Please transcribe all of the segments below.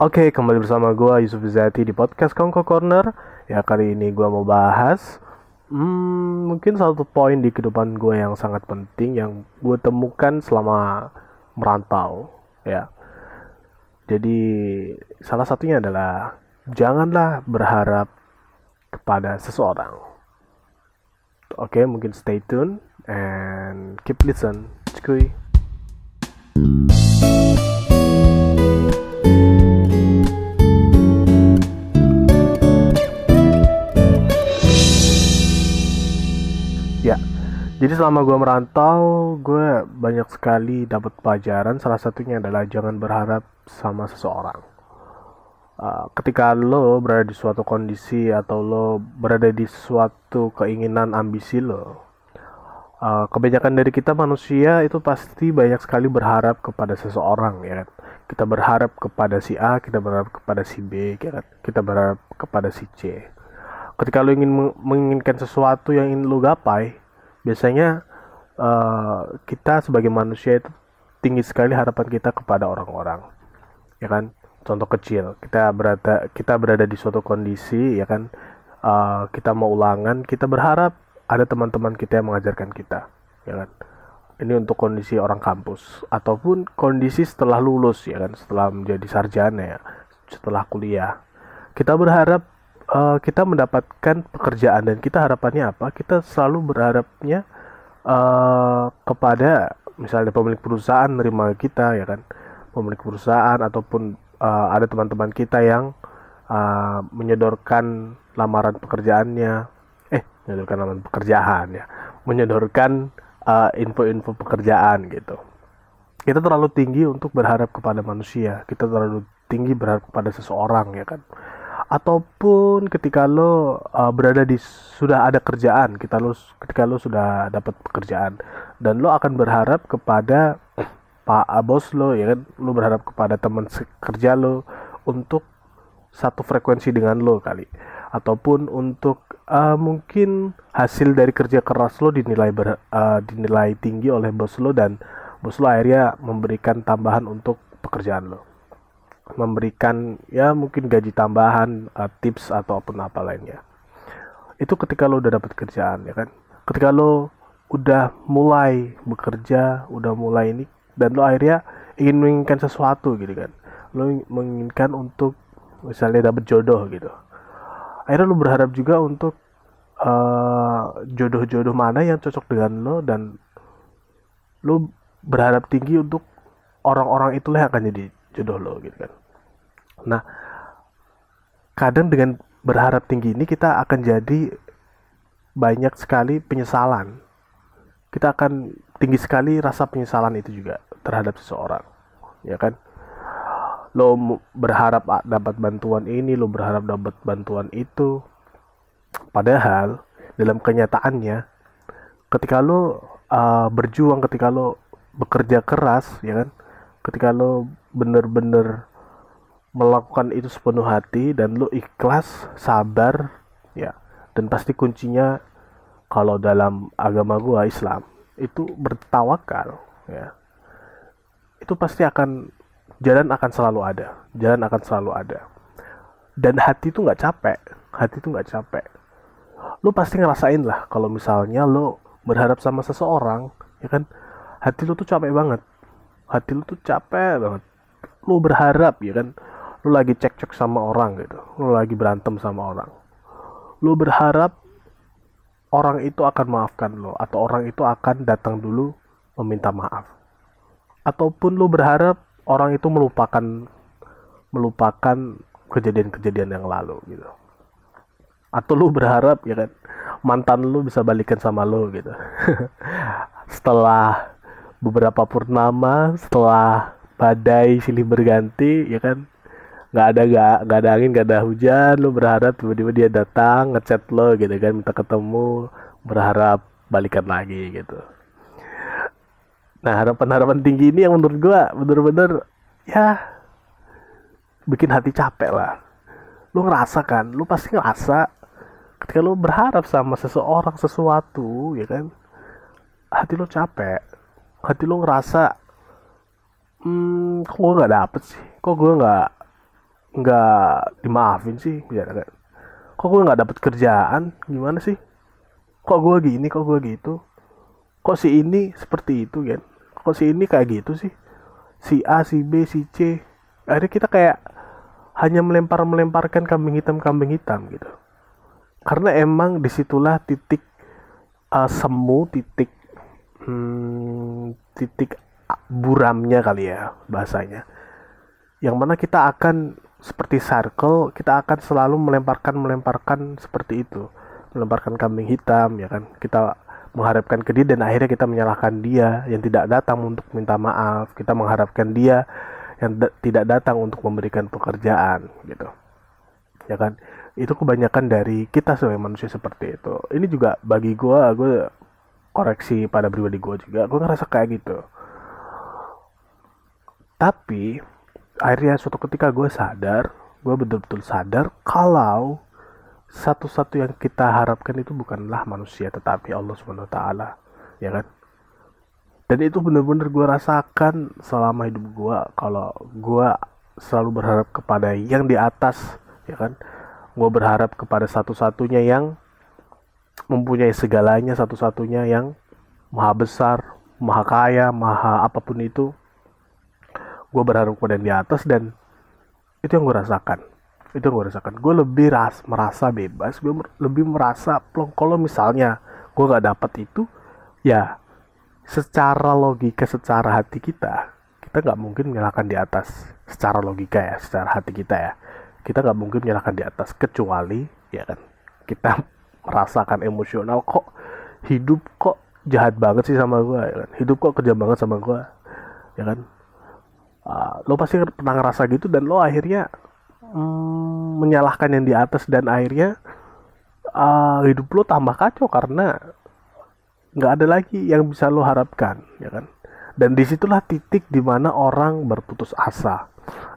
Oke, kembali bersama gue Yusuf Zati di podcast Kongko Corner. Ya kali ini gue mau bahas hmm, mungkin satu poin di kehidupan gue yang sangat penting yang gue temukan selama merantau. Ya, jadi salah satunya adalah janganlah berharap kepada seseorang. Oke, mungkin stay tune and keep listen. Cuy. Jadi selama gue merantau, gue banyak sekali dapat pelajaran. Salah satunya adalah jangan berharap sama seseorang. Uh, ketika lo berada di suatu kondisi atau lo berada di suatu keinginan ambisi lo, uh, kebanyakan dari kita manusia itu pasti banyak sekali berharap kepada seseorang, ya kan? Kita berharap kepada si A, kita berharap kepada si B, ya kan? Kita berharap kepada si C ketika lo ingin menginginkan sesuatu yang ingin lo gapai biasanya uh, kita sebagai manusia itu tinggi sekali harapan kita kepada orang-orang ya kan? Contoh kecil kita berada kita berada di suatu kondisi ya kan? Uh, kita mau ulangan kita berharap ada teman-teman kita yang mengajarkan kita ya kan? Ini untuk kondisi orang kampus ataupun kondisi setelah lulus ya kan? Setelah menjadi sarjana ya setelah kuliah. Kita berharap uh, kita mendapatkan pekerjaan dan kita harapannya apa? Kita selalu berharapnya uh, kepada misalnya pemilik perusahaan menerima kita ya kan, pemilik perusahaan ataupun uh, ada teman-teman kita yang uh, menyodorkan lamaran pekerjaannya, eh menyodorkan lamaran pekerjaan ya, menyodorkan info-info uh, pekerjaan gitu. Kita terlalu tinggi untuk berharap kepada manusia, kita terlalu tinggi berharap kepada seseorang ya kan ataupun ketika lo uh, berada di sudah ada kerjaan kita lo ketika lo sudah dapat pekerjaan. Dan lo akan berharap kepada pak uh, bos lo ya kan? Lo berharap kepada teman kerja lo untuk satu frekuensi dengan lo kali. Ataupun untuk uh, mungkin hasil dari kerja keras lo dinilai ber, uh, dinilai tinggi oleh bos lo dan bos lo akhirnya memberikan tambahan untuk pekerjaan lo memberikan ya mungkin gaji tambahan, uh, tips ataupun apa lainnya. Itu ketika lo udah dapat kerjaan ya kan. Ketika lo udah mulai bekerja, udah mulai ini dan lo akhirnya ingin menginginkan sesuatu gitu kan. Lo menginginkan untuk misalnya dapat jodoh gitu. Akhirnya lo berharap juga untuk uh, jodoh-jodoh mana yang cocok dengan lo dan lo berharap tinggi untuk orang-orang itulah yang akan jadi jodoh lo gitu kan. Nah, kadang dengan berharap tinggi ini kita akan jadi banyak sekali penyesalan. Kita akan tinggi sekali rasa penyesalan itu juga terhadap seseorang, ya kan? Lo berharap dapat bantuan ini, lo berharap dapat bantuan itu. Padahal dalam kenyataannya, ketika lo uh, berjuang, ketika lo bekerja keras, ya kan? Ketika lo bener-bener melakukan itu sepenuh hati dan lu ikhlas, sabar, ya. Dan pasti kuncinya kalau dalam agama gua Islam itu bertawakal, ya. Itu pasti akan jalan akan selalu ada, jalan akan selalu ada. Dan hati itu nggak capek, hati itu nggak capek. Lu pasti ngerasain lah kalau misalnya lu berharap sama seseorang, ya kan, hati lu tuh capek banget, hati lu tuh capek banget. Lu berharap, ya kan, lu lagi cekcok sama orang gitu. Lu lagi berantem sama orang. Lu berharap orang itu akan maafkan lo atau orang itu akan datang dulu meminta maaf. Ataupun lu berharap orang itu melupakan melupakan kejadian-kejadian yang lalu gitu. Atau lu berharap ya kan mantan lu bisa balikan sama lu gitu. Setelah beberapa purnama setelah badai silih berganti ya kan nggak ada nggak nggak ada angin nggak ada hujan. Lu berharap tiba-tiba dia datang ngechat lo gitu kan minta ketemu berharap balikan lagi gitu. Nah harapan-harapan tinggi ini yang menurut gua bener-bener ya bikin hati capek lah. Lu ngerasa kan? Lu pasti ngerasa ketika lu berharap sama seseorang sesuatu ya kan? Hati lu capek. Hati lu ngerasa hmm kok gue nggak dapet sih? Kok gue nggak nggak dimaafin sih ya kan kok gue nggak dapet kerjaan? Gimana sih? Kok gue gini kok gue gitu? Kok si ini seperti itu kan kok si ini kayak gitu sih? Si A si B si C. Akhirnya kita kayak hanya melempar melemparkan kambing hitam kambing hitam gitu. Karena emang di situlah titik uh, semu titik hmm, titik buramnya kali ya bahasanya. Yang mana kita akan seperti circle kita akan selalu melemparkan melemparkan seperti itu. Melemparkan kambing hitam ya kan? Kita mengharapkan ke dia dan akhirnya kita menyalahkan dia yang tidak datang untuk minta maaf. Kita mengharapkan dia yang da tidak datang untuk memberikan pekerjaan gitu. Ya kan? Itu kebanyakan dari kita sebagai manusia seperti itu. Ini juga bagi gue gue koreksi pada pribadi gue juga. Gue ngerasa kayak gitu. Tapi akhirnya suatu ketika gue sadar gue betul-betul sadar kalau satu-satu yang kita harapkan itu bukanlah manusia tetapi Allah Subhanahu wa taala ya kan? Dan itu bener-bener gue rasakan selama hidup gue kalau gue selalu berharap kepada yang di atas ya kan? Gue berharap kepada satu-satunya yang mempunyai segalanya satu-satunya yang maha besar maha kaya maha apa pun itu gue berharap kepada yang di atas dan itu yang gue rasakan. Itu yang gue rasakan. Gue lebih ras merasa bebas gue lebih merasa plong kalau misalnya gue gak dapat itu ya secara logika secara hati kita kita nggak mungkin menyalahkan di atas. Secara logika ya secara hati kita ya. Kita nggak mungkin menyalahkan di atas kecuali ya kan kita merasakan emosional kok hidup kok jahat banget sih sama gue ya kan. Hidup kok kejam banget sama gue ya kan uh, lo pasti pernah ngerasa gitu dan lo akhirnya mm, menyalahkan yang di atas dan akhirnya uh, hidup lo tambah kacau karena nggak ada lagi yang bisa lo harapkan ya kan? Dan di situlah titik di mana orang berputus asa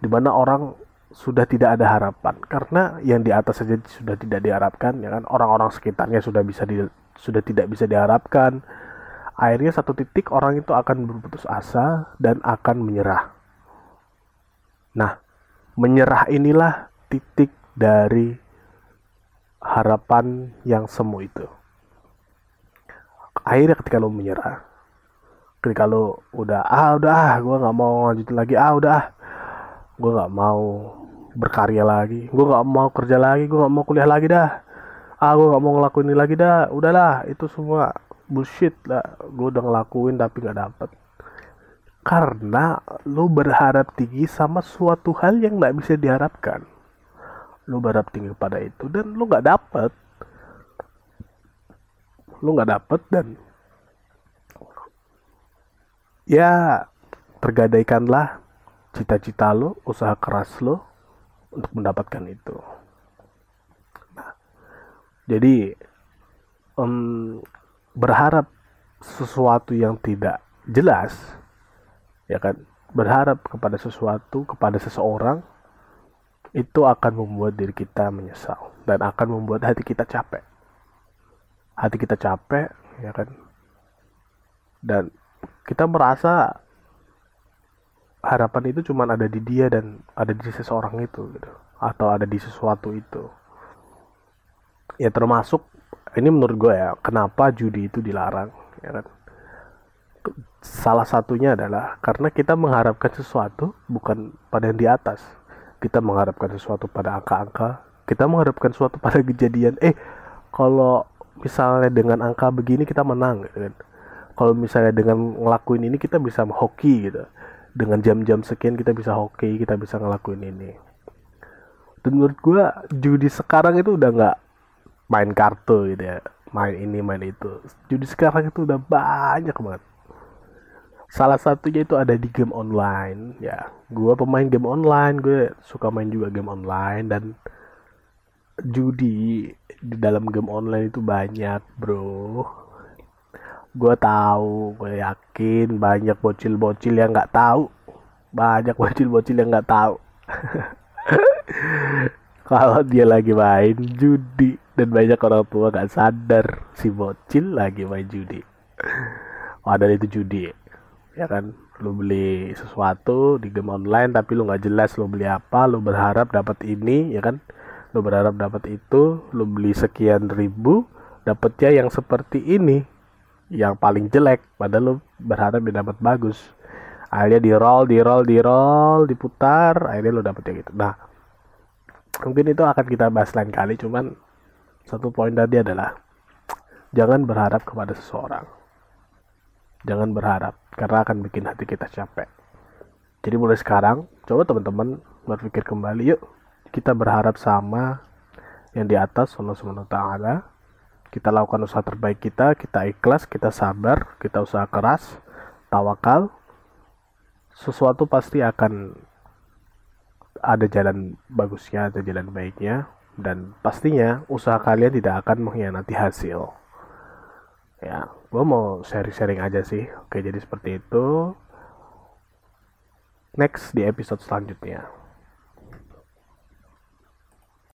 di mana orang sudah tidak ada harapan. Karena yang di atas saja sudah tidak diharapkan ya kan? Orang-orang sekitarnya sudah bisa di, sudah tidak bisa diharapkan. Akhirnya satu titik orang itu akan berputus asa dan akan menyerah nah menyerah inilah titik dari harapan yang semu itu. Akhirnya ketika lo menyerah, ketika lo udah ah udah ah gue nggak mau lanjutin lagi. Ah udah ah gue nggak mau berkarya lagi, gue nggak mau kerja lagi, gue nggak mau kuliah lagi dah, ah gue nggak mau ngelakuin ini lagi dah, udahlah itu semua bullshit lah, gue udah ngelakuin tapi nggak dapet karena lo berharap tinggi sama suatu hal yang nggak bisa diharapkan. Lo berharap tinggi pada itu dan lo nggak dapet. Lo nggak dapet dan ya tergadaikanlah cita-cita lo usaha keras lo untuk mendapatkan itu. Nah, jadi um, berharap sesuatu yang tidak jelas ya kan berharap kepada sesuatu kepada seseorang itu akan membuat diri kita menyesal dan akan membuat hati kita capek. Hati kita capek ya kan? Dan kita merasa harapan itu cuma ada di dia dan ada di seseorang itu gitu. Atau ada di sesuatu itu. Ya termasuk ini menurut gue ya kenapa judi itu dilarang ya kan salah satunya adalah karena kita mengharapkan sesuatu bukan pada yang di atas. Kita mengharapkan sesuatu pada angka-angka. Kita mengharapkan sesuatu pada kejadian. Eh, kalau misalnya dengan angka begini kita menang gitu kan. Kalau misalnya dengan ngelakuin ini kita bisa hoki gitu. Dengan jam-jam sekian kita bisa hoki, kita bisa ngelakuin ini. Dan menurut gue judi sekarang itu udah nggak main kartu gitu ya. Main ini, main itu. Judi sekarang itu udah banyak banget salah satunya itu ada di game online ya. Gue pemain game online gue suka main juga game online dan judi di dalam game online itu banyak bro. Gue tahu gue yakin banyak bocil-bocil yang nggak tahu. Banyak bocil-bocil yang nggak tahu. Kalau dia lagi main judi dan banyak orang tua gak sadar si bocil lagi main judi. Ada itu judi ya kan? Lu beli sesuatu di game online tapi lu nggak jelas lu beli apa lu berharap dapat ini ya kan? Lu berharap dapat itu lu beli sekian ribu dapetnya yang seperti ini yang paling jelek padahal lu berharap dia dapat bagus. Akhirnya di roll di roll di roll diputar akhirnya lu dapetnya gitu nah mungkin itu akan kita bahas lain kali cuman satu poin tadi adalah jangan berharap kepada seseorang jangan berharap karena akan bikin hati kita capek. Jadi mulai sekarang coba teman-teman berpikir kembali yuk. Kita berharap sama yang di atas Allah Subhanahu taala. Kita lakukan usaha terbaik kita kita ikhlas kita sabar kita usaha keras tawakal. Sesuatu pasti akan ada jalan bagusnya ada jalan baiknya. Dan pastinya usaha kalian tidak akan mengkhianati hasil. Ya gue mau sharing-sharing aja sih. Oke jadi seperti itu. Next di episode selanjutnya